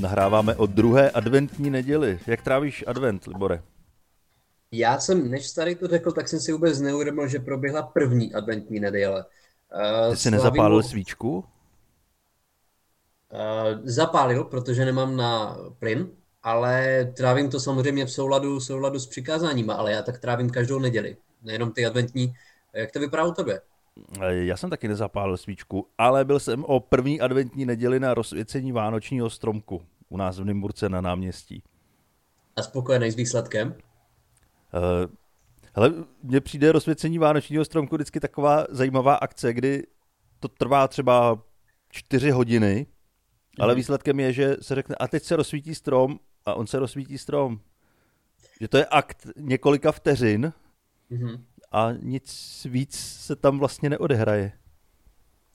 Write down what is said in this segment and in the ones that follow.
Nahráváme o druhé adventní neděli. Jak trávíš advent, Libore? Já jsem, než starý to řekl, tak jsem si vůbec neuvědomil, že proběhla první adventní neděle. Uh, Ty jsi nezapálil svíčku? Uh, zapálil, protože nemám na plyn, ale trávím to samozřejmě v souladu, v souladu s přikázáníma, ale já tak trávím každou neděli, nejenom ty adventní. Jak to vypadá u tebe? Já jsem taky nezapálil svíčku, ale byl jsem o první adventní neděli na rozsvěcení vánočního stromku u nás v Nymburce na náměstí. A spokojený s výsledkem? Uh, hele, mně přijde rozsvěcení vánočního stromku vždycky taková zajímavá akce, kdy to trvá třeba čtyři hodiny, mm. ale mhm. výsledkem je, že se řekne, a teď se rozsvítí strom a on se rozsvítí strom. Že to je akt několika vteřin mm a nic víc se tam vlastně neodehraje.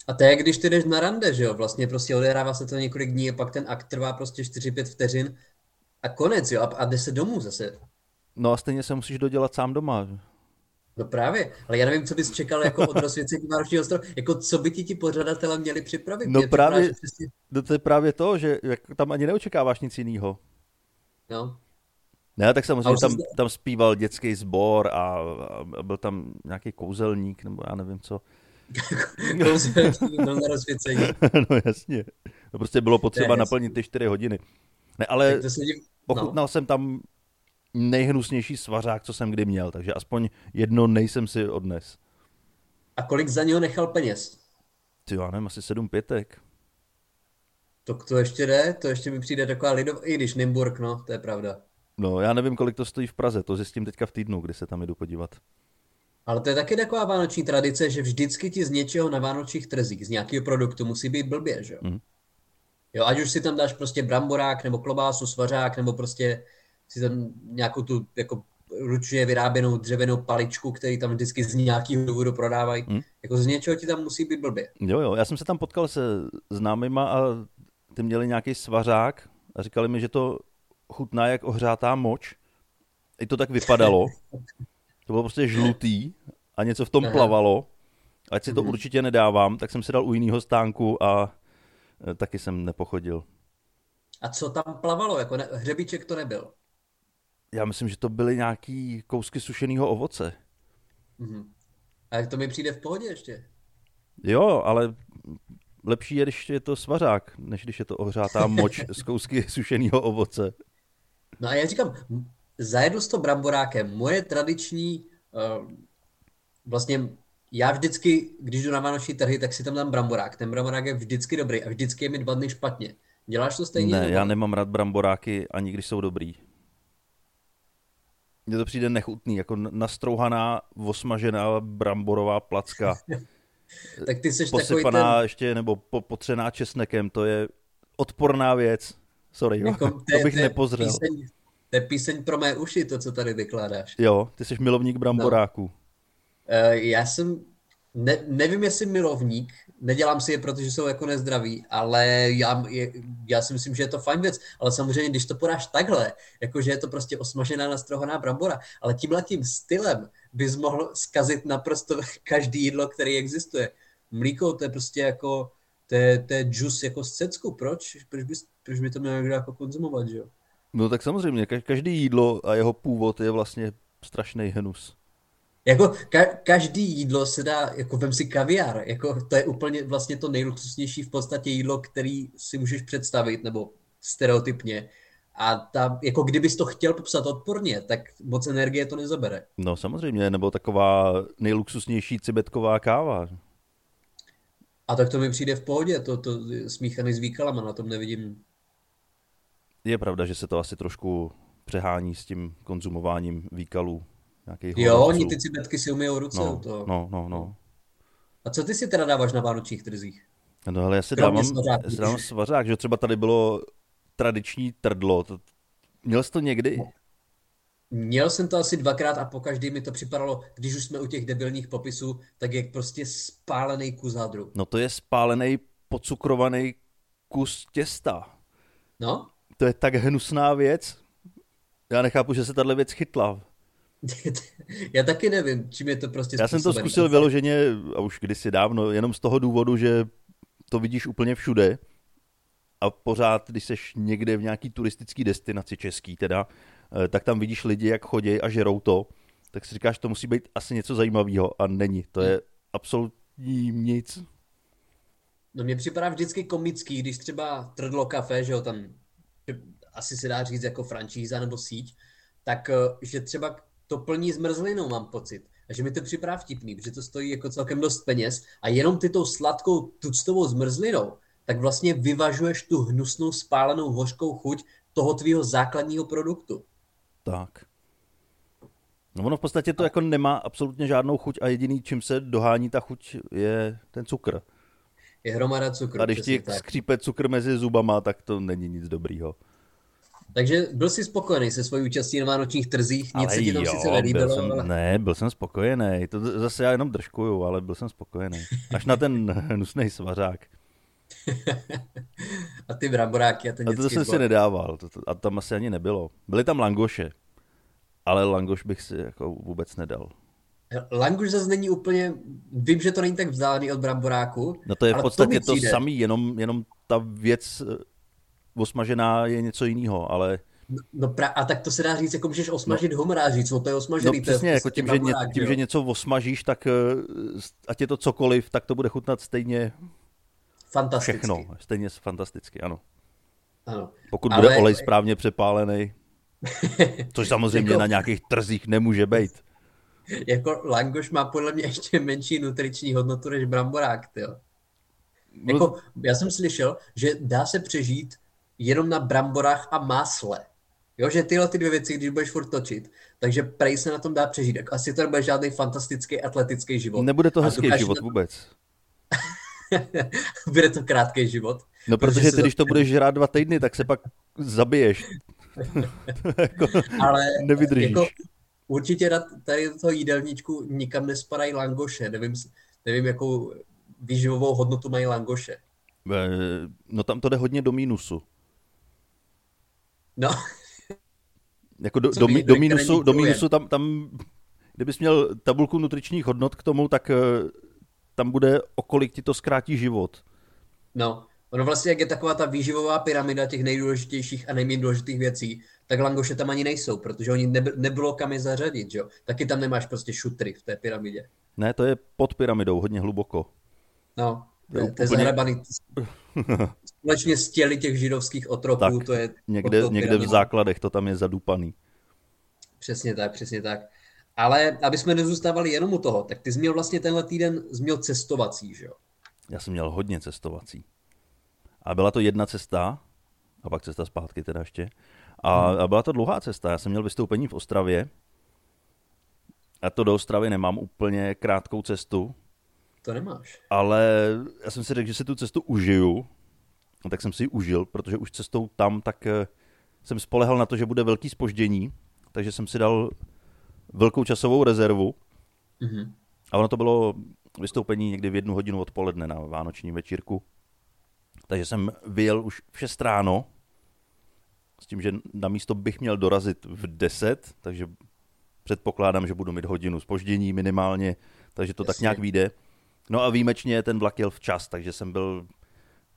A to je, když ty jdeš na rande, že jo? Vlastně prostě odehrává se to několik dní a pak ten akt trvá prostě 4-5 vteřin a konec, jo? A, a jde se domů zase. No a stejně se musíš dodělat sám doma. No právě, ale já nevím, co bys čekal jako od rozsvěcení Vánočního stromu, jako co by ti ti pořadatelé měli připravit. No právě, přesně... no to je právě to, že jak tam ani neočekáváš nic jiného. No. Ne, tak samozřejmě tam, tam zpíval dětský sbor a, a byl tam nějaký kouzelník, nebo já nevím co. kouzelník byl na rozsvěcení. no jasně. To prostě bylo potřeba naplnit ty čtyři hodiny. Ne, ale ochutnal no. jsem tam nejhnusnější svařák, co jsem kdy měl, takže aspoň jedno nejsem si odnes. A kolik za něho nechal peněz? Ty já nevím, asi sedm pětek. To, to ještě jde, to ještě mi přijde taková lidov, i když Nymburk, no, to je pravda. No, já nevím, kolik to stojí v Praze, to zjistím teďka v týdnu, kdy se tam jdu podívat. Ale to je taky taková vánoční tradice, že vždycky ti z něčeho na vánočních trzích, z nějakého produktu musí být blbě, že jo? Mm. Jo, ať už si tam dáš prostě bramborák, nebo klobásu, svařák, nebo prostě si tam nějakou tu jako ručně vyráběnou dřevěnou paličku, který tam vždycky z nějakého důvodu prodávají. Mm. Jako z něčeho ti tam musí být blbě. Jo, jo, já jsem se tam potkal se známýma a ty měli nějaký svařák a říkali mi, že to chutná jak ohřátá moč. I to tak vypadalo. To bylo prostě žlutý a něco v tom plavalo. Ať si to mm. určitě nedávám, tak jsem si dal u jiného stánku a e, taky jsem nepochodil. A co tam plavalo? Jako ne, hřebíček to nebyl? Já myslím, že to byly nějaký kousky sušeného ovoce. Mm-hmm. A to mi přijde v pohodě ještě. Jo, ale lepší je, když je to svařák, než když je to ohřátá moč z kousky sušeného ovoce. No a já říkám, zajedu s to bramborákem. Moje tradiční, uh, vlastně já vždycky, když jdu na vánoční trhy, tak si tam dám bramborák. Ten bramborák je vždycky dobrý a vždycky je mi dva dny špatně. Děláš to stejně? Ne, nebo? já nemám rád bramboráky, ani když jsou dobrý. Mně to přijde nechutný, jako nastrouhaná, osmažená bramborová placka. tak ty jsi Posypaná ten... ještě, nebo po, potřená česnekem, to je odporná věc. Sorry, jo. Jako, to bych te, nepozřel. Píseň, to je píseň pro mé uši, to, co tady vykládáš. Jo, ty jsi milovník bramboráků. No. Uh, já jsem, ne, nevím, jestli milovník, nedělám si je, protože jsou jako nezdraví, ale já, je, já si myslím, že je to fajn věc, ale samozřejmě, když to podáš takhle, jakože je to prostě osmažená nastrohaná brambora, ale tímhle tím stylem bys mohl zkazit naprosto každý jídlo, který existuje. Mlíko, to je prostě jako, to je, to je juice jako z cecku, proč? Proč, bys, proč by to měl někdo jako konzumovat, že jo? No tak samozřejmě, každý jídlo a jeho původ je vlastně strašný hnus. Jako ka- každý jídlo se dá, jako vem si kaviár, jako to je úplně vlastně to nejluxusnější v podstatě jídlo, který si můžeš představit, nebo stereotypně. A ta, jako kdybys to chtěl popsat odporně, tak moc energie to nezabere. No samozřejmě, nebo taková nejluxusnější cibetková káva. A tak to mi přijde v pohodě, to, to smíchaný s výkalama, na tom nevidím. Je pravda, že se to asi trošku přehání s tím konzumováním výkalů. Jo, oni ty cibetky si umyjou ruce. No, to. no, no, no. A co ty si teda dáváš na vánočních trzích? No ale já si dávám, já si dávám svařák, že třeba tady bylo tradiční trdlo. Měl jsi to někdy? No. Měl jsem to asi dvakrát a po každý mi to připadalo, když už jsme u těch debilních popisů, tak je prostě spálený kus hadru. No to je spálený, pocukrovaný kus těsta. No? To je tak hnusná věc. Já nechápu, že se tahle věc chytla. Já taky nevím, čím je to prostě Já jsem to zkusil vyloženě, a už kdysi dávno, jenom z toho důvodu, že to vidíš úplně všude. a pořád, když seš někde v nějaký turistický destinaci český teda, tak tam vidíš lidi, jak chodí a žerou to, tak si říkáš, to musí být asi něco zajímavého a není. To je absolutní nic. No mně připadá vždycky komický, když třeba Trdlo kafe, že jo, tam asi se dá říct jako franšíza nebo síť, tak eh, že třeba to plní zmrzlinou, mám pocit. A že mi to připadá vtipný, protože to stojí jako celkem dost peněz a jenom ty tou sladkou tuctovou zmrzlinou, tak vlastně vyvažuješ tu hnusnou spálenou hořkou chuť toho tvýho základního produktu. Tak. No ono v podstatě to jako nemá absolutně žádnou chuť a jediný, čím se dohání ta chuť, je ten cukr. Je hromada cukru. A když ti tak. skřípe cukr mezi zubama, tak to není nic dobrýho. Takže byl jsi spokojený se svojí účastí na vánočních trzích, nic ale se ti tam jo, sice nelíbilo, byl jsem, ale... Ne, byl jsem spokojený, to zase já jenom držkuju, ale byl jsem spokojený. Až na ten hnusný svařák. a ty bramboráky a ten A to jsem si nedával, to, to, a tam asi ani nebylo. Byly tam langoše, ale langoš bych si jako vůbec nedal. Languš zase není úplně, vím, že to není tak vzdálený od bramboráku. No to je v podstatě to, to samý, jenom, jenom ta věc eh, osmažená je něco jiného, ale... No, no pra, a tak to se dá říct, jako můžeš osmažit no. homora říct, no to je osmažený. No přesně, jako tím, že, ně, tím, že něco osmažíš, tak eh, ať je to cokoliv, tak to bude chutnat stejně fantasticky. všechno, stejně fantasticky, ano. Ano. Pokud ale... bude olej správně přepálený, což samozřejmě jako... na nějakých trzích nemůže být. Jako langoš má podle mě ještě menší nutriční hodnotu než bramborák, jo. Jako, já jsem slyšel, že dá se přežít jenom na bramborách a másle. Jo, že tyhle ty dvě věci, když budeš furt točit, takže prej se na tom dá přežít. Jako asi to nebude žádný fantastický atletický život. Nebude to hezký život na... vůbec. bude to krátký život. No protože, protože ty, když to budeš žrát dva týdny, tak se pak zabiješ. jako, Ale nevydržíš. Jako, určitě tady do toho jídelníčku nikam nespadají langoše. Nevím, nevím jakou výživovou hodnotu mají langoše. No tam to jde hodně do mínusu. No. Jako do, do, do, mínusu, do mínusu tam, tam, kdybys měl tabulku nutričních hodnot k tomu, tak eh, tam bude, o kolik ti to zkrátí život. No, ono vlastně, jak je taková ta výživová pyramida těch nejdůležitějších a nejméně důležitých věcí, tak langoše tam ani nejsou, protože oni neby, nebylo kam je zařadit, jo. Taky tam nemáš prostě šutry v té pyramidě. Ne, to je pod pyramidou, hodně hluboko. No, to je, to je úplně... zahrabaný. Společně s těly těch židovských otroků, tak, to je... Někde, někde v základech to tam je zadupaný. Přesně tak, přesně tak. Ale aby jsme nezůstávali jenom u toho, tak ty jsi měl vlastně tenhle týden jsi měl cestovací, že jo? Já jsem měl hodně cestovací. A byla to jedna cesta, a pak cesta zpátky teda ještě. A, hmm. a byla to dlouhá cesta. Já jsem měl vystoupení v Ostravě. A to do Ostravy nemám úplně krátkou cestu. To nemáš. Ale já jsem si řekl, že si tu cestu užiju. No, tak jsem si ji užil, protože už cestou tam tak eh, jsem spolehal na to, že bude velký spoždění. Takže jsem si dal velkou časovou rezervu. Mm-hmm. A ono to bylo vystoupení někdy v jednu hodinu odpoledne na vánoční večírku. Takže jsem vyjel už v 6 ráno, s tím, že na místo bych měl dorazit v 10, takže předpokládám, že budu mít hodinu spoždění minimálně, takže to Jasně. tak nějak vyjde. No a výjimečně ten vlak jel včas, takže jsem byl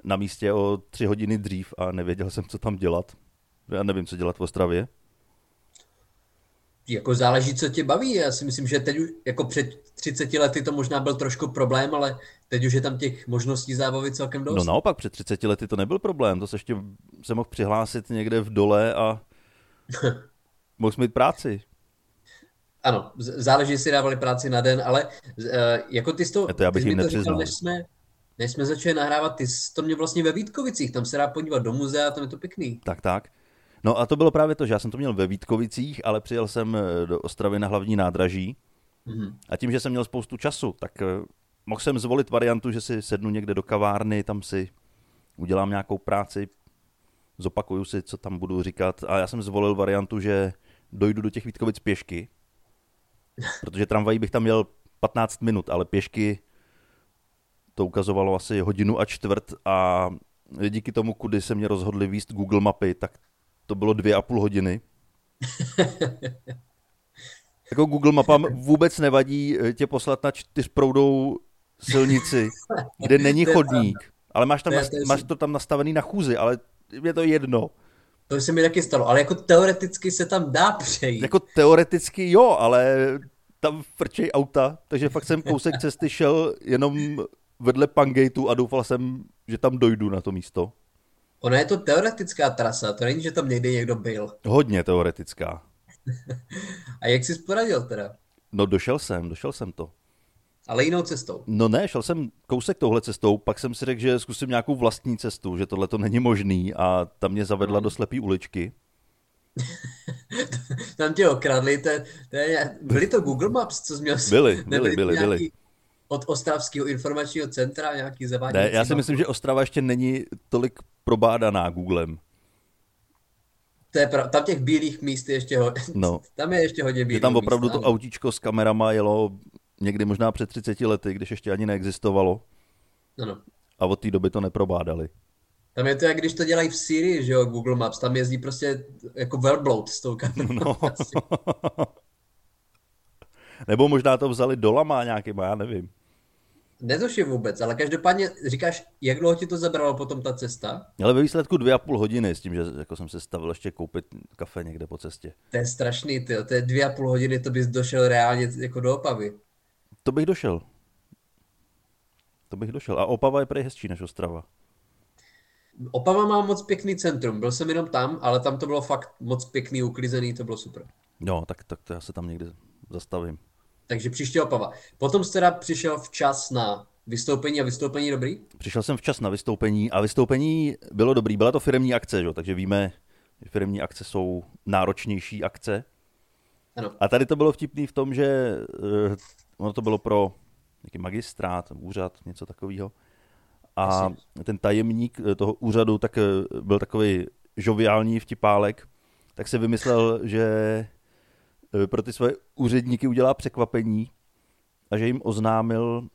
na místě o tři hodiny dřív a nevěděl jsem, co tam dělat. Já nevím, co dělat v Ostravě jako záleží, co tě baví. Já si myslím, že teď jako před 30 lety to možná byl trošku problém, ale teď už je tam těch možností zábavy celkem dost. No naopak, před 30 lety to nebyl problém. To se ještě se mohl přihlásit někde v dole a mohl mít práci. Ano, záleží, jestli dávali práci na den, ale uh, jako ty jsi to, to já bych ty jim to říkal, než jsme, než jsme začali nahrávat, ty jsi to mě vlastně ve Vítkovicích, tam se dá podívat do muzea, tam je to pěkný. Tak, tak. No a to bylo právě to, že já jsem to měl ve Vítkovicích, ale přijel jsem eh, do Ostravy na hlavní nádraží. Mm-hmm. A tím, že jsem měl spoustu času, tak eh, mohl jsem zvolit variantu, že si sednu někde do kavárny, tam si udělám nějakou práci, zopakuju si, co tam budu říkat. A já jsem zvolil variantu, že dojdu do těch Vítkovic pěšky, protože tramvají bych tam měl 15 minut, ale pěšky to ukazovalo asi hodinu a čtvrt a díky tomu, kudy se mě rozhodli výst Google mapy, tak to bylo dvě a půl hodiny. jako Google mapám vůbec nevadí eh, tě poslat na čtyřproudou silnici, kde není chodník Ale máš, tam, To máš to tam nastavený na chůzi, ale je to jedno. To se mi taky stalo, ale jako teoreticky se tam dá přejít. Jako teoreticky jo, ale tam frčej auta, takže fakt jsem kousek cesty šel jenom vedle Pangateu a doufal jsem, že tam dojdu na to místo. Ona je to teoretická trasa, to není, že tam někdy někdo byl. Hodně teoretická. A jak jsi poradil teda? No došel jsem, došel jsem to. Ale jinou cestou. No ne, šel jsem kousek touhle cestou, pak jsem si řekl, že zkusím nějakou vlastní cestu, že tohle to není možný a tam mě zavedla do slepý uličky. Tam tě okradli, to, je- to je, byly to Google Maps, co jsi měl? Byly, byly, byly, nějaký byly. Od Ostravského informačního centra nějaký zavádějící Ne, já si myslím, že Ostrava ještě není tolik probádaná Googlem. To je prav... Tam těch bílých míst je ještě hodně. No. Tam je ještě hodně bílých tam opravdu míst, to ano. autíčko s kamerama jelo někdy možná před 30 lety, když ještě ani neexistovalo Ano. a od té doby to neprobádali. Tam je to, jak když to dělají v Syrii, že jo, Google Maps, tam jezdí prostě jako velbloud s tou kamerou. No. Nebo možná to vzali dolama nějakýma, já nevím. Netuším vůbec, ale každopádně říkáš, jak dlouho ti to zabralo potom ta cesta? Ale ve výsledku dvě a půl hodiny s tím, že jako jsem se stavil ještě koupit kafe někde po cestě. To je strašný, ty, to je dvě a půl hodiny, to bys došel reálně jako do Opavy. To bych došel. To bych došel. A Opava je prej hezčí než Ostrava. Opava má moc pěkný centrum, byl jsem jenom tam, ale tam to bylo fakt moc pěkný, uklizený, to bylo super. Jo, tak, tak to já se tam někde zastavím. Takže příště Opava. Potom jsi teda přišel včas na vystoupení a vystoupení dobrý? Přišel jsem včas na vystoupení a vystoupení bylo dobrý. Byla to firmní akce, že? jo, takže víme, že firmní akce jsou náročnější akce. Ano. A tady to bylo vtipný v tom, že uh, ono to bylo pro nějaký magistrát, úřad, něco takového. A ten tajemník eh, toho úřadu tak eh, byl takový žoviální vtipálek, tak se vymyslel, že eh, pro ty svoje úředníky udělá překvapení a že jim oznámil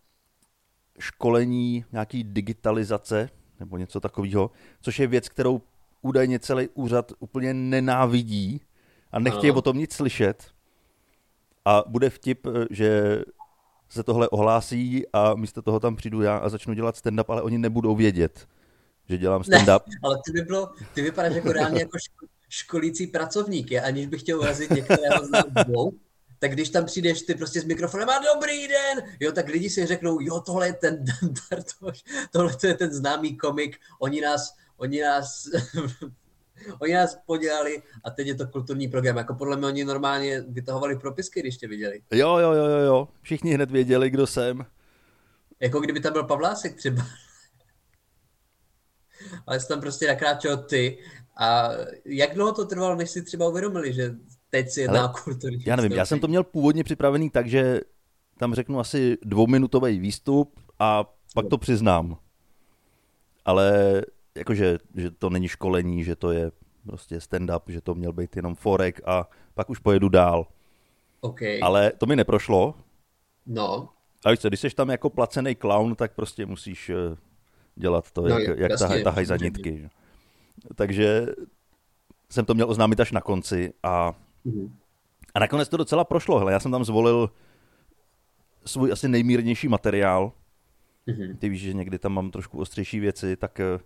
školení nějaký digitalizace nebo něco takového, což je věc, kterou údajně celý úřad úplně nenávidí a nechtějí o tom nic slyšet. A bude vtip, eh, že se tohle ohlásí a místo toho tam přijdu já a začnu dělat stand-up, ale oni nebudou vědět, že dělám Ne, stand-up. ale ty by bylo, ty vypadáš jako reálně jako školící pracovník, je, aniž bych chtěl urazit některého z dvou, tak když tam přijdeš ty prostě s mikrofonem a dobrý den, jo, tak lidi si řeknou, jo, tohle je ten Dan Bartoš, tohle to je ten známý komik, oni nás, oni nás, oni nás podělali a teď je to kulturní program, jako podle mě oni normálně vytahovali propisky, když tě viděli. Jo, jo, jo, jo, jo. Všichni hned věděli, kdo jsem. Jako kdyby tam byl Pavlásek třeba. Ale jsi tam prostě nakráčel ty. A jak dlouho to trvalo, než si třeba uvědomili, že teď si jedná kulturní Já nevím, já jsem to měl původně připravený tak, že tam řeknu asi dvouminutový výstup a pak to přiznám. Ale jakože, že to není školení, že to je prostě stand-up, že to měl být jenom forek a pak už pojedu dál. OK, Ale to mi neprošlo. no, A víš co, když jsi tam jako placený clown, tak prostě musíš eh, dělat to, No, jak, jak jasně, tahaj, za nitky. že? Takže jsem to měl oznámit až na konci a Mhm. A nakonec to docela prošlo. Hele, já jsem tam zvolil svůj asi nejmírnější materiál. Mhm. Ty víš, že někdy tam mám trošku ostřejší věci, tak eh,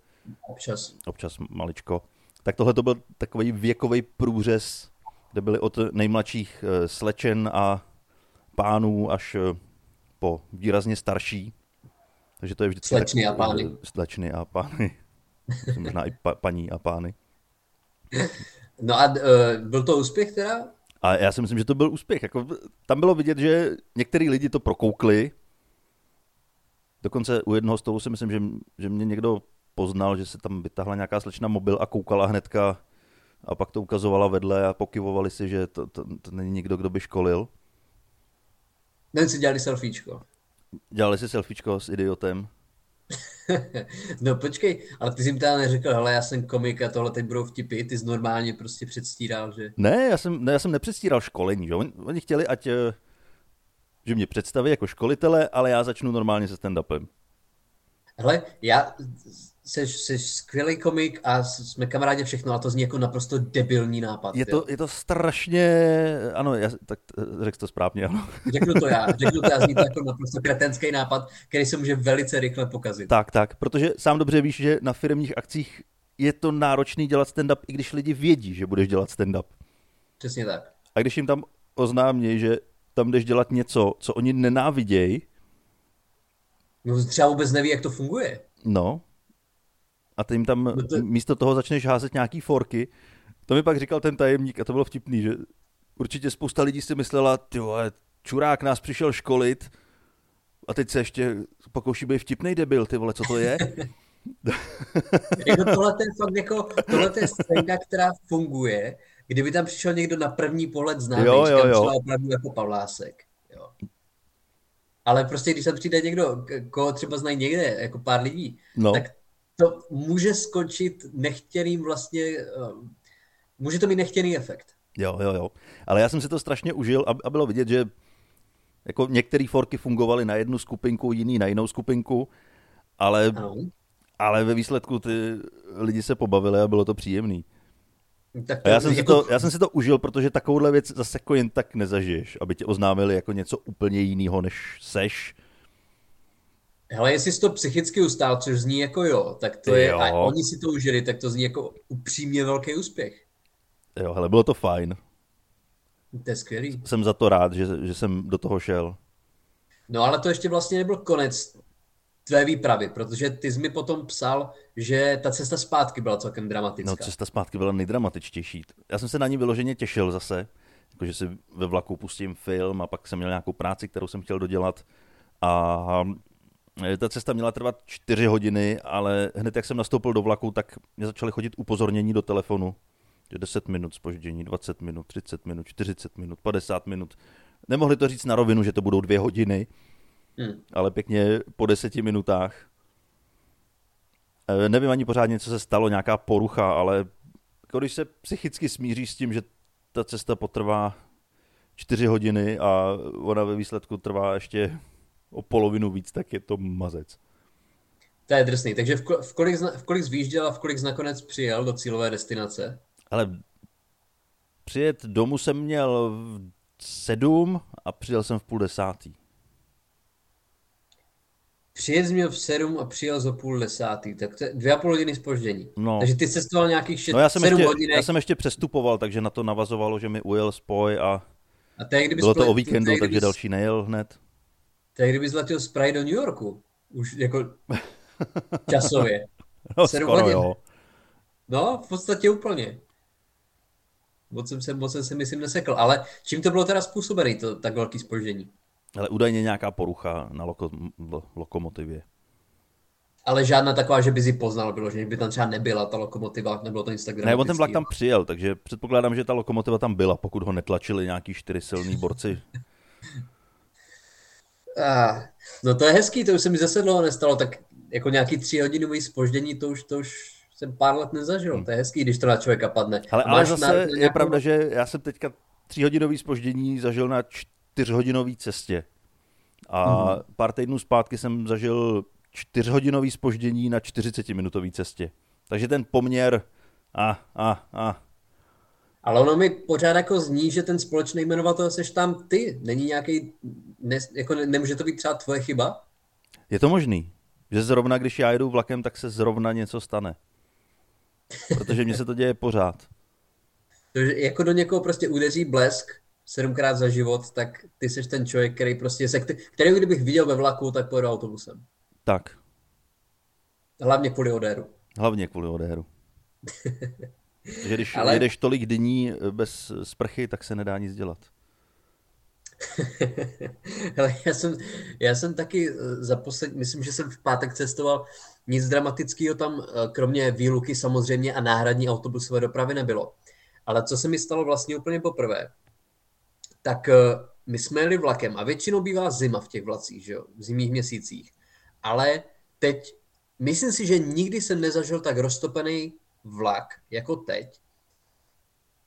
občas. občas maličko. Tak tohle to byl takový věkový průřez, kde byly od nejmladších eh, slečen a pánů až eh, po výrazně starší. Takže to je vždycky... Slečny a pány. Slečny a pány. Možná i pa, paní a pány. No a uh, byl to úspěch teda? A já si myslím, že to byl úspěch. Jako, tam bylo vidět, že některý lidi to prokoukli. Dokonce u jednoho stolu si myslím, že, že mě někdo poznal, že se tam vytáhla nějaká slečna mobil a koukala hnedka a pak to ukazovala vedle a pokyvovali si, že to, to, to není nikdo, kdo by školil. Ten si dělali selfiečko. Dělali si selfiečko s idiotem. no počkej, ale ty jsi jim teda neřekl, hele, já jsem komik a tohle teď budou vtipy, ty jsi normálně prostě předstíral, že... Ne, já jsem, ne, já jsem nepředstíral školení. Že? Oni, oni chtěli, ať eh, že mě představí jako školitele, ale já začnu normálně se stand-upem. Hele, já jsi, jsi skvělý komik a jsme kamarádi všechno, a to zní jako naprosto debilní nápad. Je to, je to strašně, ano, já, tak řekl to správně, ano. Řeknu to já, řeknu to já, zní to jako naprosto kretenský nápad, který se může velice rychle pokazit. Tak, tak, protože sám dobře víš, že na firmních akcích je to náročný dělat stand-up, i když lidi vědí, že budeš dělat stand-up. Přesně tak. A když jim tam oznámí, že tam jdeš dělat něco, co oni nenávidějí, No třeba vůbec neví, jak to funguje. No. A ty jim tam no to... místo toho začneš házet nějaký forky. To mi pak říkal ten tajemník a to bylo vtipný, že určitě spousta lidí si myslela, ty vole, čurák nás přišel školit a teď se ještě pokouší být vtipný debil, ty vole, co to je? jako tohle je fakt jako, tohle je scénka, která funguje, kdyby tam přišel někdo na první pohled známý, jo, jo, jo. opravdu jako Pavlásek. Jo. Ale prostě, když tam přijde někdo, koho třeba znají někde, jako pár lidí, no. tak to může skončit nechtěným vlastně, uh, může to mít nechtěný efekt. Jo, jo, jo. Ale já jsem si to strašně užil a bylo vidět, že jako některé forky fungovaly na jednu skupinku, jiný na jinou skupinku, ale, ale ve výsledku ty lidi se pobavili a bylo to příjemný. Tak to, já, jsem jako... si to, já jsem si to užil, protože takovouhle věc zase jako jen tak nezažiješ, aby tě oznámili jako něco úplně jiného, než seš. Hele, jestli jsi to psychicky ustál, což zní jako jo, tak to je, jo. a oni si to užili, tak to zní jako upřímně velký úspěch. Jo, hele, bylo to fajn. To je skvělý. Jsem za to rád, že, že jsem do toho šel. No ale to ještě vlastně nebyl konec tvé výpravy, protože ty jsi mi potom psal, že ta cesta zpátky byla celkem dramatická. No, cesta zpátky byla nejdramatičtější. Já jsem se na ní vyloženě těšil zase, jakože si ve vlaku pustím film a pak jsem měl nějakou práci, kterou jsem chtěl dodělat. A ta cesta měla trvat čtyři hodiny, ale hned jak jsem nastoupil do vlaku, tak mě začaly chodit upozornění do telefonu, že 10 minut spoždění, 20 minut, 30 minut, 40 minut, 50 minut. Nemohli to říct na rovinu, že to budou dvě hodiny, Hmm. Ale pěkně po deseti minutách. Eh, nevím ani pořádně, co se stalo, nějaká porucha, ale když se psychicky smíří s tím, že ta cesta potrvá čtyři hodiny a ona ve výsledku trvá ještě o polovinu víc, tak je to mazec. To je drsný. Takže v, v, kolik, v kolik zvýžděl a v kolik nakonec přijel do cílové destinace? Ale přijet domů jsem měl v sedm a přijel jsem v půl desátý. Přijet měl v 7 a přijel za půl desátý, tak to je dvě a půl hodiny spoždění. No. Takže ty cestoval nějakých 6, no já jsem 7 ještě, hodinek. Já jsem ještě přestupoval, takže na to navazovalo, že mi ujel spoj a, a to kdyby bylo to o víkendu, to takže další nejel hned. Je kdyby zletěl z Prahy do New Yorku. Už jako časově. no, 7 skoro, hodin. Jo. No, v podstatě úplně. Moc jsem se, moc jsem se myslím nesekl. Ale čím to bylo teda způsobené, to tak velký spoždění? Ale údajně nějaká porucha na loko, lokomotivě. Ale žádná taková, že by si poznal, bylo, že by tam třeba nebyla ta lokomotiva, nebylo to Instagram. Ne, on ten vlak tam přijel, takže předpokládám, že ta lokomotiva tam byla, pokud ho netlačili nějaký čtyři silný borci. ah, no to je hezký, to už se mi zase dlouho nestalo, tak jako nějaký tři hodinový spoždění, to už, to už jsem pár let nezažil. Hmm. To je hezký, když to na člověka padne. Ale, ale zase na, nějakou... je pravda, že já jsem teďka tříhodinový spoždění zažil na čtyřhodinové cestě. A mm-hmm. pár týdnů zpátky jsem zažil čtyřhodinový spoždění na 40-minutové cestě. Takže ten poměr a, a, a. Ale ono mi pořád jako zní, že ten společný jmenovatel seš tam ty. Není nějaký, ne, jako ne, nemůže to být třeba tvoje chyba? Je to možný. Že zrovna, když já jedu vlakem, tak se zrovna něco stane. Protože mně se to děje pořád. Takže jako do někoho prostě udeří blesk sedmkrát za život, tak ty jsi ten člověk, který prostě se, který kdybych viděl ve vlaku, tak pojedu autobusem. Tak. Hlavně kvůli odéru. Hlavně kvůli odéru. že když Ale... jedeš tolik dní bez sprchy, tak se nedá nic dělat. Hele, já, jsem, já jsem taky eh, za posled, myslím, že jsem v pátek cestoval, nic dramatického tam, eh, kromě výluky samozřejmě a náhradní autobusové dopravy nebylo. Ale co se mi stalo vlastně úplně poprvé, tak eh, my jsme jeli vlakem a většinou bývá zima v těch vlacích, že jo, v zimních měsících. Ale teď, myslím si, že nikdy jsem nezažil tak roztopený vlak jako teď.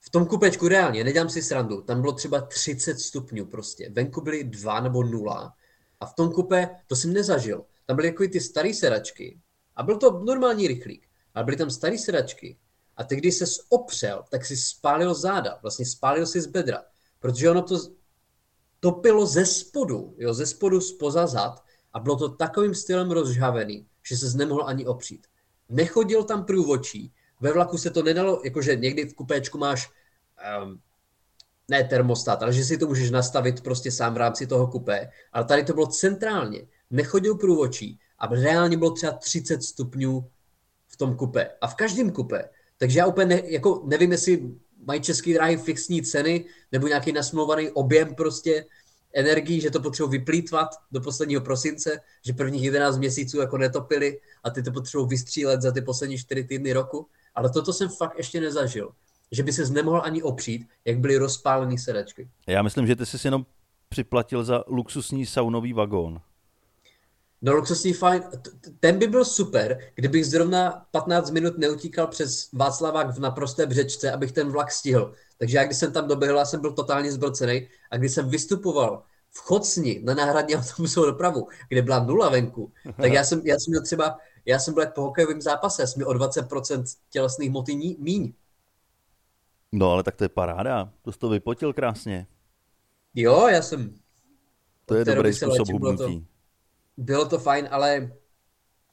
V tom kupečku reálně, nedělám si srandu, tam bylo třeba 30 stupňů prostě. Venku byly 2 nebo 0. A v tom kupe, to jsem nezažil. Tam byly jako ty staré sedačky, A byl to normální rychlík. Ale byly tam staré sedačky. A ty, když se opřel, tak si spálil záda. Vlastně spálil si z bedra. Protože ono to topilo ze spodu, jo, ze spodu spoza zad a bylo to takovým stylem rozžhavený, že se nemohl ani opřít. Nechodil tam průvočí, ve vlaku se to nedalo, jakože někdy v kupéčku máš um, ne termostat, ale že si to můžeš nastavit prostě sám v rámci toho kupé, ale tady to bylo centrálně. Nechodil průvočí a reálně bylo třeba 30 stupňů v tom kupé. A v každém kupé. Takže já úplně ne, jako nevím, jestli mají český dráhy fixní ceny nebo nějaký nasmluvaný objem prostě energii, že to potřebují vyplýtvat do posledního prosince, že prvních 11 měsíců jako netopili a ty to potřebují vystřílet za ty poslední 4 týdny roku. Ale toto jsem fakt ještě nezažil. Že by se nemohl ani opřít, jak byly rozpálené sedačky. Já myslím, že ty jsi jenom připlatil za luxusní saunový vagón. No luxusní fajn, ten by byl super, kdybych zrovna 15 minut neutíkal přes Václavák v naprosté břečce, abych ten vlak stihl. Takže já když jsem tam doběhl, já jsem byl totálně zblcený a když jsem vystupoval v Chocni na náhradní autobusovou dopravu, kde byla nula venku, tak já jsem, já jsem měl třeba, já jsem byl jak po hokejovém zápase, jsem měl o 20% tělesných moty míň. No ale tak to je paráda, to jsi to vypotil krásně. Jo, já jsem... To je dobrý způsob hubnutí bylo to fajn, ale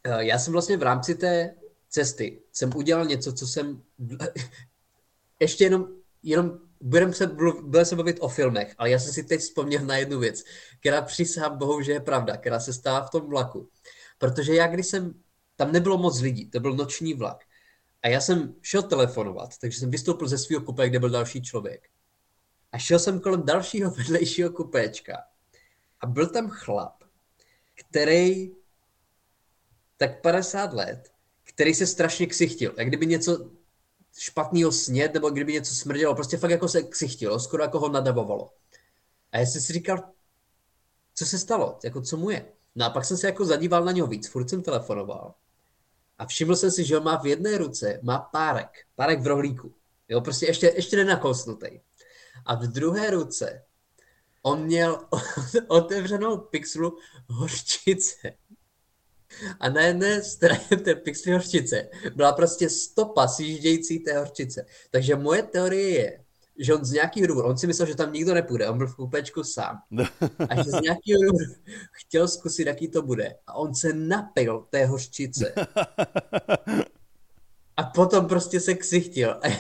eh, já jsem vlastně v rámci té cesty jsem udělal něco, co jsem ještě jenom, jenom budeme se, budeme se bavit o filmech, ale já jsem si teď vzpomněl na jednu věc, která přísahám bohu, že je pravda, která se stává v tom vlaku. Protože já, když jsem, tam nebylo moc lidí, to byl noční vlak, a já jsem šel telefonovat, takže jsem vystoupil ze svého kupé, kde byl další člověk. A šel jsem kolem dalšího vedlejšího kupéčka. A byl tam chlap, který tak 50 let, který se strašně ksichtil. Jak kdyby něco špatného snět, nebo kdyby něco smrdělo, prostě fakt jako se ksichtilo, skoro jako ho nadavovalo. A já jsem si říkal, co se stalo, jako co mu je. No a pak jsem se jako zadíval na něho víc, furt jsem telefonoval. A všiml jsem si, že on má v jedné ruce, má párek, párek v rohlíku. Jo, prostě ještě, ještě nenakousnutý. A v druhé ruce on měl otevřenou pixelu hořčice. A na jedné straně té pixely hořčice byla prostě stopa sjíždějící té hořčice. Takže moje teorie je, že on z nějakého důvodu, on si myslel, že tam nikdo nepůjde, on byl v kupečku sám. A že z nějakého důvodu chtěl zkusit, jaký to bude. A on se napil té hořčice. A potom prostě se ksichtil. A já,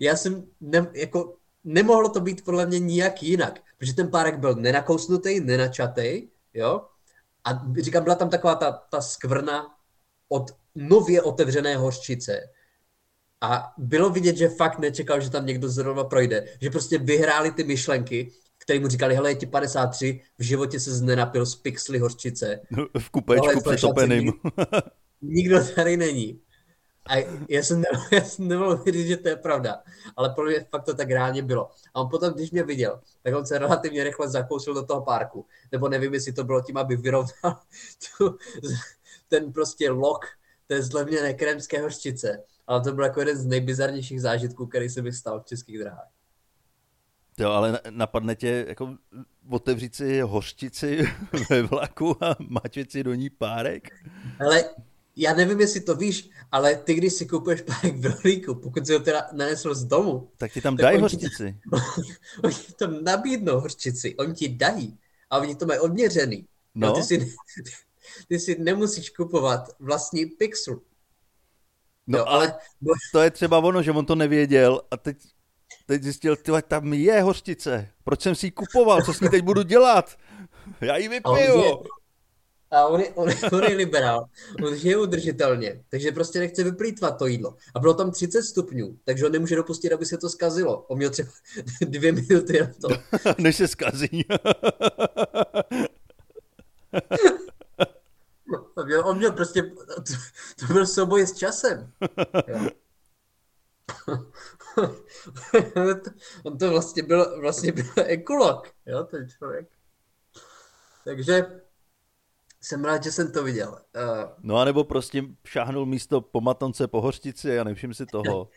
já jsem, ne, jako, nemohlo to být podle mě nijak jinak, protože ten párek byl nenakousnutý, nenačatý, jo, a říkám, byla tam taková ta, ta skvrna od nově otevřené hořčice. A bylo vidět, že fakt nečekal, že tam někdo zrovna projde. Že prostě vyhráli ty myšlenky, které mu říkali, hele, je ti 53, v životě se znenapil z pixely hořčice. No, v kupečku přetopeným. Nikdo tady není. A já jsem, ne, já jsem nemohl vědět, že to je pravda, ale pro mě fakt to tak reálně bylo. A on potom, když mě viděl, tak on se relativně rychle zakousil do toho parku. Nebo nevím, jestli to bylo tím, aby vyrovnal tu, ten prostě lok té zlevněné kremské hořčice. Ale to byl jako jeden z nejbizarnějších zážitků, který se mi stal v českých dráhách. Jo, ale napadne tě jako otevřít si hořčici ve vlaku a mačet si do ní párek? Ale já nevím, jestli to víš, ale ty, když si kupuješ párek v rohlíku, pokud si ho teda nanesl z domu, tak ti tam dají hořčici. oni ti tam nabídnou hořčici, oni ti dají a oni to mají odměřený. No. ty, si, ty si nemusíš kupovat vlastní pixel. No jo, ale to je třeba ono, že on to nevěděl a teď, teď zjistil, tyhle, tam je hořčice. Proč jsem si ji kupoval? Co s ní teď budu dělat? Já ji vypiju. A on je, on, on je liberál, on žije udržitelně, takže prostě nechce vyplýtvat to jídlo. A bylo tam 30 stupňů, takže on nemůže dopustit, aby se to skazilo. On měl třeba dvě minuty na to. Než se skazí. on, měl, on měl prostě, to, to byl souboj s časem. on to vlastně byl, vlastně byl ekolog, jo, ten člověk. Takže jsem rád, že jsem to viděl. Uh... No a nebo prostě šáhnul místo po matonce po hořtici a nevšim si toho.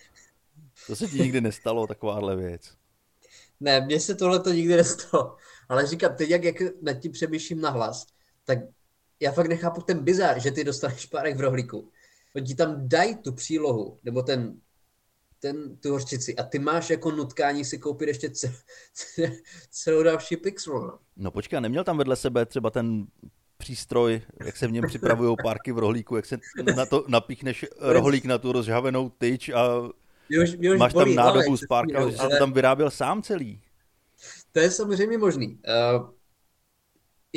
To se ti nikdy nestalo, takováhle věc. Ne, mně se tohle to nikdy nestalo. Ale říkám, teď jak, jak nad tím přemýšlím na hlas, tak já fakt nechápu ten bizar, že ty dostaneš párek v rohlíku. oni ti tam dají tu přílohu, nebo ten, ten, tu hořčici a ty máš jako nutkání si koupit ještě cel, celou další pixel. No. no počkej, neměl tam vedle sebe třeba ten přístroj, jak se v něm připravují párky v rohlíku, jak se na to napíchneš rohlík na tu rozžhavenou tyč a mě už, mě už máš tam nádobu z párka, že ale... to tam vyráběl sám celý. To je samozřejmě možný. Uh,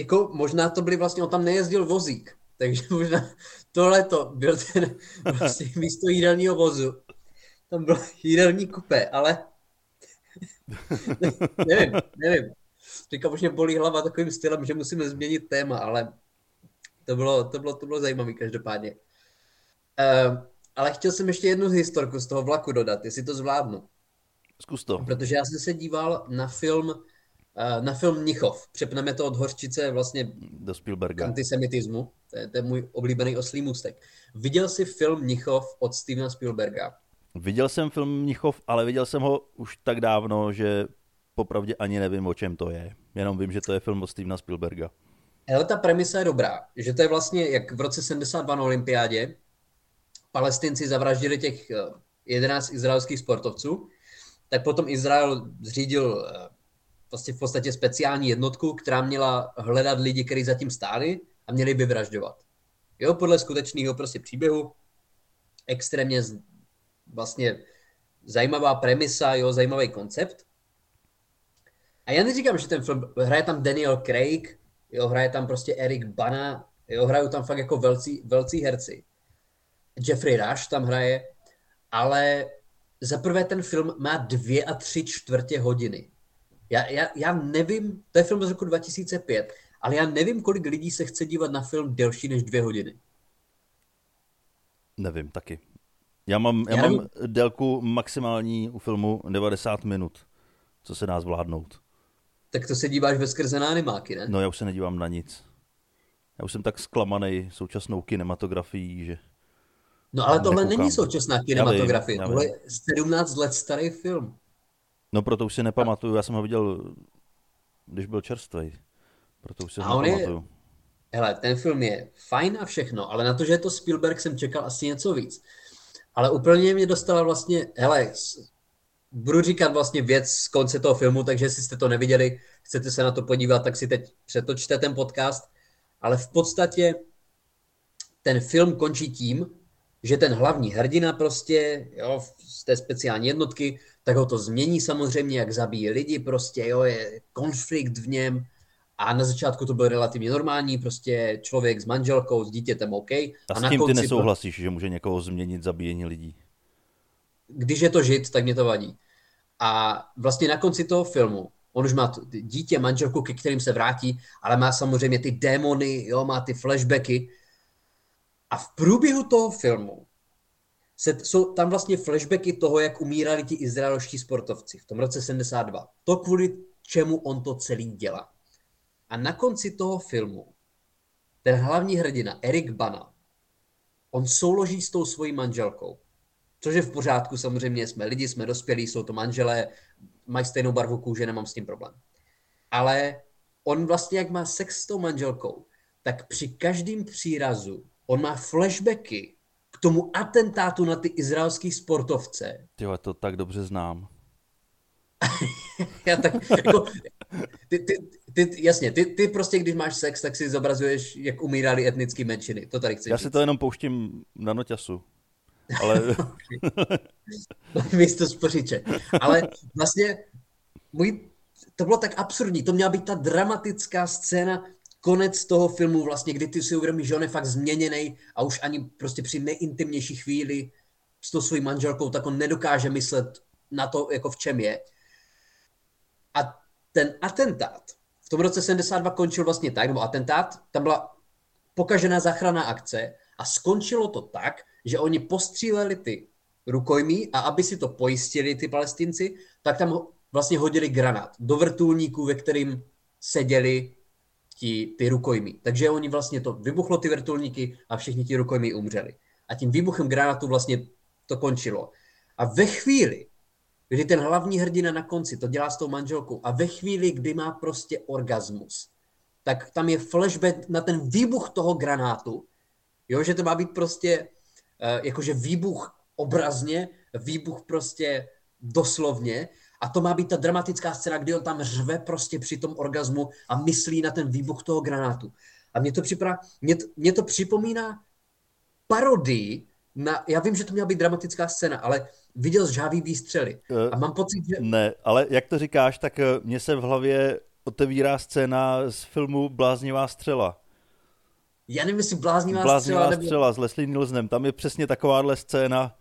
jako možná to byly vlastně, on tam nejezdil vozík, takže možná tohle to byl ten vlastně místo jídelního vozu. Tam bylo jídelní kupé, ale ne, nevím, nevím. Říkám, už mě bolí hlava takovým stylem, že musíme změnit téma, ale to bylo, to bylo, to bylo zajímavé každopádně. Uh, ale chtěl jsem ještě jednu historku z toho vlaku dodat, jestli to zvládnu. Zkus to. Protože já jsem se díval na film na film Mnichov. Přepneme to od Hořčice vlastně do Spielberga. antisemitismu. To je, to je můj oblíbený oslý můstek. Viděl jsi film Mnichov od Stevena Spielberga? Viděl jsem film Mnichov, ale viděl jsem ho už tak dávno, že popravdě ani nevím, o čem to je. Jenom vím, že to je film od Stevena Spielberga. Ale ta premisa je dobrá, že to je vlastně jak v roce 72 na olympiádě, palestinci zavraždili těch 11 eh, izraelských sportovců, tak potom Izrael zřídil eh, vlastně v podstatě speciální jednotku, která měla hledat lidi, kteří zatím stáli a měli by vražďovat. Jo, podle skutečného prostě příběhu, extrémně vlastně zajímavá premisa, jo, zajímavý koncept. A já neříkám, že ten film, hraje tam Daniel Craig, jo, hraje tam prostě Eric Bana, jo, hrajou tam fakt jako velcí, velcí herci. Jeffrey Rush tam hraje, ale za prvé ten film má dvě a tři čtvrtě hodiny. Já, já, já nevím, to je film z roku 2005, ale já nevím, kolik lidí se chce dívat na film delší než dvě hodiny. Nevím, taky. Já mám, já, já mám délku maximální u filmu 90 minut, co se dá zvládnout. Tak to se díváš ve skrze na animáky, ne? No já už se nedívám na nic. Já už jsem tak zklamaný současnou kinematografií, že... No ale tohle nekoukám. není současná kinematografie, tohle je 17 let starý film. No proto už si nepamatuju, já jsem ho viděl, když byl čerstvý. Proto už si ho nepamatuju. Je... Hele, ten film je fajn a všechno, ale na to, že je to Spielberg, jsem čekal asi něco víc. Ale úplně mě dostala vlastně, hele, budu říkat vlastně věc z konce toho filmu, takže jestli jste to neviděli, chcete se na to podívat, tak si teď přetočte ten podcast. Ale v podstatě ten film končí tím, že ten hlavní hrdina prostě, jo, z té speciální jednotky, tak ho to změní samozřejmě, jak zabíjí lidi, prostě, jo, je konflikt v něm a na začátku to bylo relativně normální, prostě člověk s manželkou, s dítětem OK. A, a s tím ty nesouhlasíš, to... že může někoho změnit zabíjení lidí? Když je to žid, tak mě to vadí. A vlastně na konci toho filmu, on už má dítě, manželku, ke kterým se vrátí, ale má samozřejmě ty démony, jo, má ty flashbacky. A v průběhu toho filmu se, jsou tam vlastně flashbacky toho, jak umírali ti izraelští sportovci v tom roce 72. To kvůli čemu on to celý dělá. A na konci toho filmu ten hlavní hrdina, Erik Bana, on souloží s tou svojí manželkou. Což je v pořádku, samozřejmě jsme lidi, jsme dospělí, jsou to manželé, mají stejnou barvu kůže, nemám s tím problém. Ale on vlastně, jak má sex s tou manželkou, tak při každém přírazu on má flashbacky k tomu atentátu na ty izraelský sportovce. Ty to tak dobře znám. Já tak, jako, ty, ty, ty, jasně, ty, ty prostě, když máš sex, tak si zobrazuješ, jak umírali etnické menšiny. To tady chci Já říct. si to jenom pouštím na noťasu. Ale... Místo spořiče. Ale vlastně můj, to bylo tak absurdní. To měla být ta dramatická scéna, konec toho filmu vlastně, kdy ty si uvědomíš, že on je fakt změněný a už ani prostě při nejintimnější chvíli s tou svojí manželkou, tak on nedokáže myslet na to, jako v čem je. A ten atentát v tom roce 72 končil vlastně tak, nebo atentát, tam byla pokažená záchranná akce a skončilo to tak, že oni postříleli ty rukojmí a aby si to pojistili, ty palestinci, tak tam vlastně hodili granát do vrtulníku, ve kterým seděli ti, ty rukojmí. Takže oni vlastně to vybuchlo ty vrtulníky a všichni ti rukojmí umřeli. A tím výbuchem granátu vlastně to končilo. A ve chvíli, kdy ten hlavní hrdina na konci to dělá s tou manželkou a ve chvíli, kdy má prostě orgasmus, tak tam je flashback na ten výbuch toho granátu, jo, že to má být prostě uh, jakože výbuch obrazně, výbuch prostě doslovně a to má být ta dramatická scéna, kdy on tam řve prostě při tom orgazmu a myslí na ten výbuch toho granátu. A mě to, připadá, mě, mě to připomíná parodii na, já vím, že to měla být dramatická scéna, ale viděl žávý výstřely. A mám pocit, že... Ne, ale jak to říkáš, tak eh, mně se v hlavě otevírá scéna z filmu Bláznivá střela. Já nevím, jestli Bláznivá, Bláznivá střela, střela nebo... s Leslie Nielsenem. Tam je přesně takováhle scéna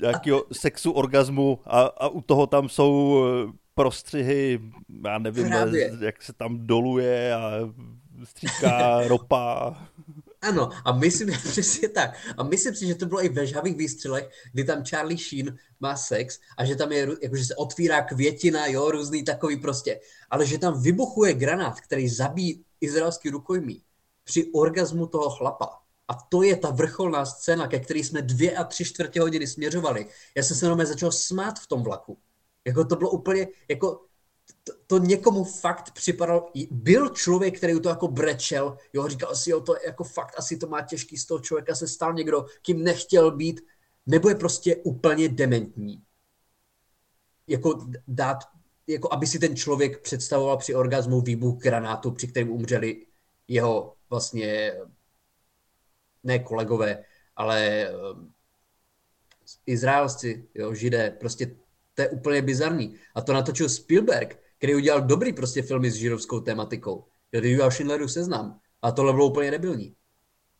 nějakého sexu, orgazmu a, a u toho tam jsou eh, prostřihy, já nevím, Právě. jak se tam doluje a stříká ropa. Ano, a myslím, přesně tak. A myslím si, že to bylo i ve žhavých výstřelech, kdy tam Charlie Sheen má sex a že tam je, jakože se otvírá květina, jo, různý takový prostě. Ale že tam vybuchuje granát, který zabíjí izraelský rukojmí při orgazmu toho chlapa. A to je ta vrcholná scéna, ke který jsme dvě a tři čtvrtě hodiny směřovali. Já jsem se jenom začal smát v tom vlaku. Jako to bylo úplně, jako to, to někomu fakt připadalo, byl člověk, který to jako brečel, jo, říkal si, jo, to je jako fakt, asi to má těžký, z toho člověka se stal někdo, kým nechtěl být, nebo je prostě úplně dementní. Jako dát, jako aby si ten člověk představoval při orgazmu výbuch granátu, při kterém umřeli jeho vlastně ne kolegové, ale um, Izraelci, jo, židé, prostě to je úplně bizarní. A to natočil Spielberg, který udělal dobrý prostě filmy s židovskou tematikou. Který udělal Schindlerův seznam. A tohle bylo úplně nebylní.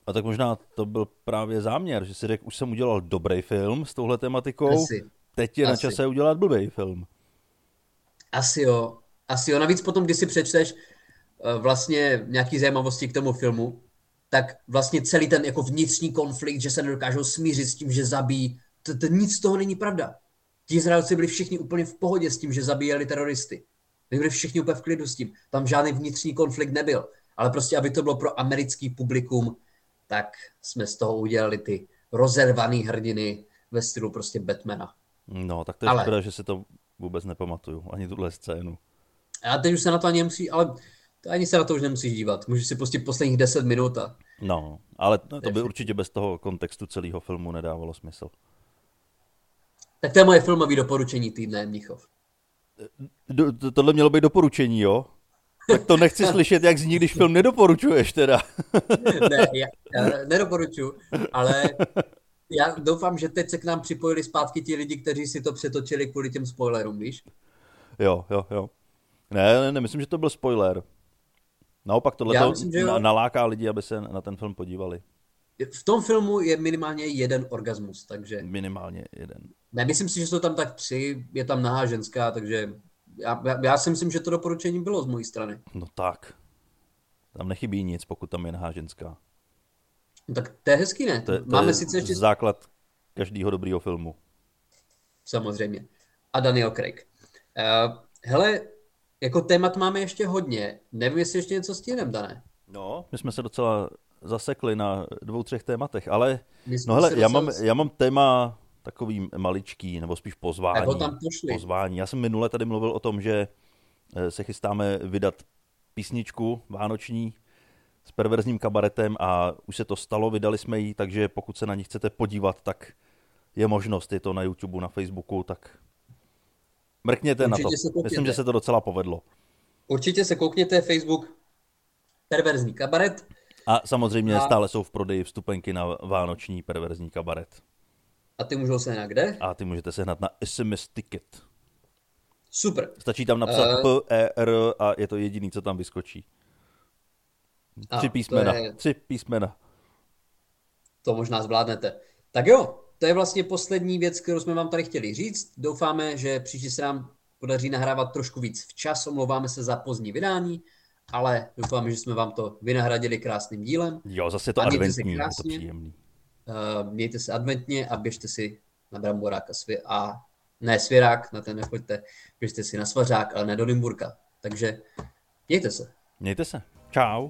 A tak možná to byl právě záměr, že si řekl, už jsem udělal dobrý film s touhle tematikou, Asi. teď je Asi. na čase udělat blbý film. Asi jo. Asi jo. Navíc potom, když si přečteš uh, vlastně nějaký zajímavosti k tomu filmu, tak vlastně celý ten jako vnitřní konflikt, že se nedokážou smířit s tím, že zabíjí, to, to, nic z toho není pravda. Ti Izraelci byli všichni úplně v pohodě s tím, že zabíjeli teroristy. Byli všichni úplně v klidu s tím. Tam žádný vnitřní konflikt nebyl. Ale prostě, aby to bylo pro americký publikum, tak jsme z toho udělali ty rozervaný hrdiny ve stylu prostě Batmana. No, tak to je ale... škoda, že si to vůbec nepamatuju, ani tuhle scénu. A teď už se na to ani nemusí, ale ani se na to už nemusíš dívat. Můžeš si pustit posledních 10 minut a... No, ale to by určitě bez toho kontextu celého filmu nedávalo smysl. Tak to je moje filmové doporučení týdne, Mnichov. Do, tohle mělo být doporučení, jo? Tak to nechci slyšet, jak zní, když film nedoporučuješ teda. ne, já, já nedoporučuji, ale já doufám, že teď se k nám připojili zpátky ti lidi, kteří si to přetočili kvůli těm spoilerům, víš? Jo, jo, jo. Ne, ne, myslím, že to byl spoiler. Naopak tohle to myslím, naláká lidi, aby se na ten film podívali. V tom filmu je minimálně jeden orgasmus, takže... Minimálně jeden. Ne, myslím si, že jsou tam tak tři, je tam nahá ženská, takže já, já, já si myslím, že to doporučení bylo z mojí strany. No tak. Tam nechybí nic, pokud tam je nahá ženská. No tak to je hezký, ne? To, to Máme je sice ještě... základ každého dobrého filmu. Samozřejmě. A Daniel Craig. Uh, hele, jako témat máme ještě hodně. Nevím, jestli ještě něco stihneme, Dané. No, my jsme se docela zasekli na dvou, třech tématech, ale no hele, já mám, já mám téma takový maličký, nebo spíš pozvání. tam pozvání. Já jsem minule tady mluvil o tom, že eh, se chystáme vydat písničku vánoční s perverzním kabaretem a už se to stalo, vydali jsme ji, takže pokud se na ní chcete podívat, tak je možnost, je to na YouTube, na Facebooku, tak mrkněte Určitě na to. Myslím, že se to docela povedlo. Určitě se koukněte, Facebook, perverzní kabaret. A samozřejmě a... stále jsou v prodeji vstupenky na vánoční perverzní kabaret. A ty můžou sehnat kde? A ty můžete sehnat na SMS Ticket. Super. Stačí tam napsat uh... P, E, R a je to jediný, co tam vyskočí. Tři a, písmena. Je... Tři písmena. To možná zvládnete. Tak jo, to je vlastně poslední věc, kterou jsme vám tady chtěli říct. Doufáme, že příště se nám podaří nahrávat trošku víc včas. Omlouváme se za pozdní vydání, ale doufáme, že jsme vám to vynahradili krásným dílem. Jo, zase to adventní, je to příjemný. Uh, mějte se adventně a běžte si na Bramboráka svě- a ne svěrák, na ten nechoďte, běžte si na svařák, ale ne do Nymburka. Takže mějte se. Mějte se. Čau.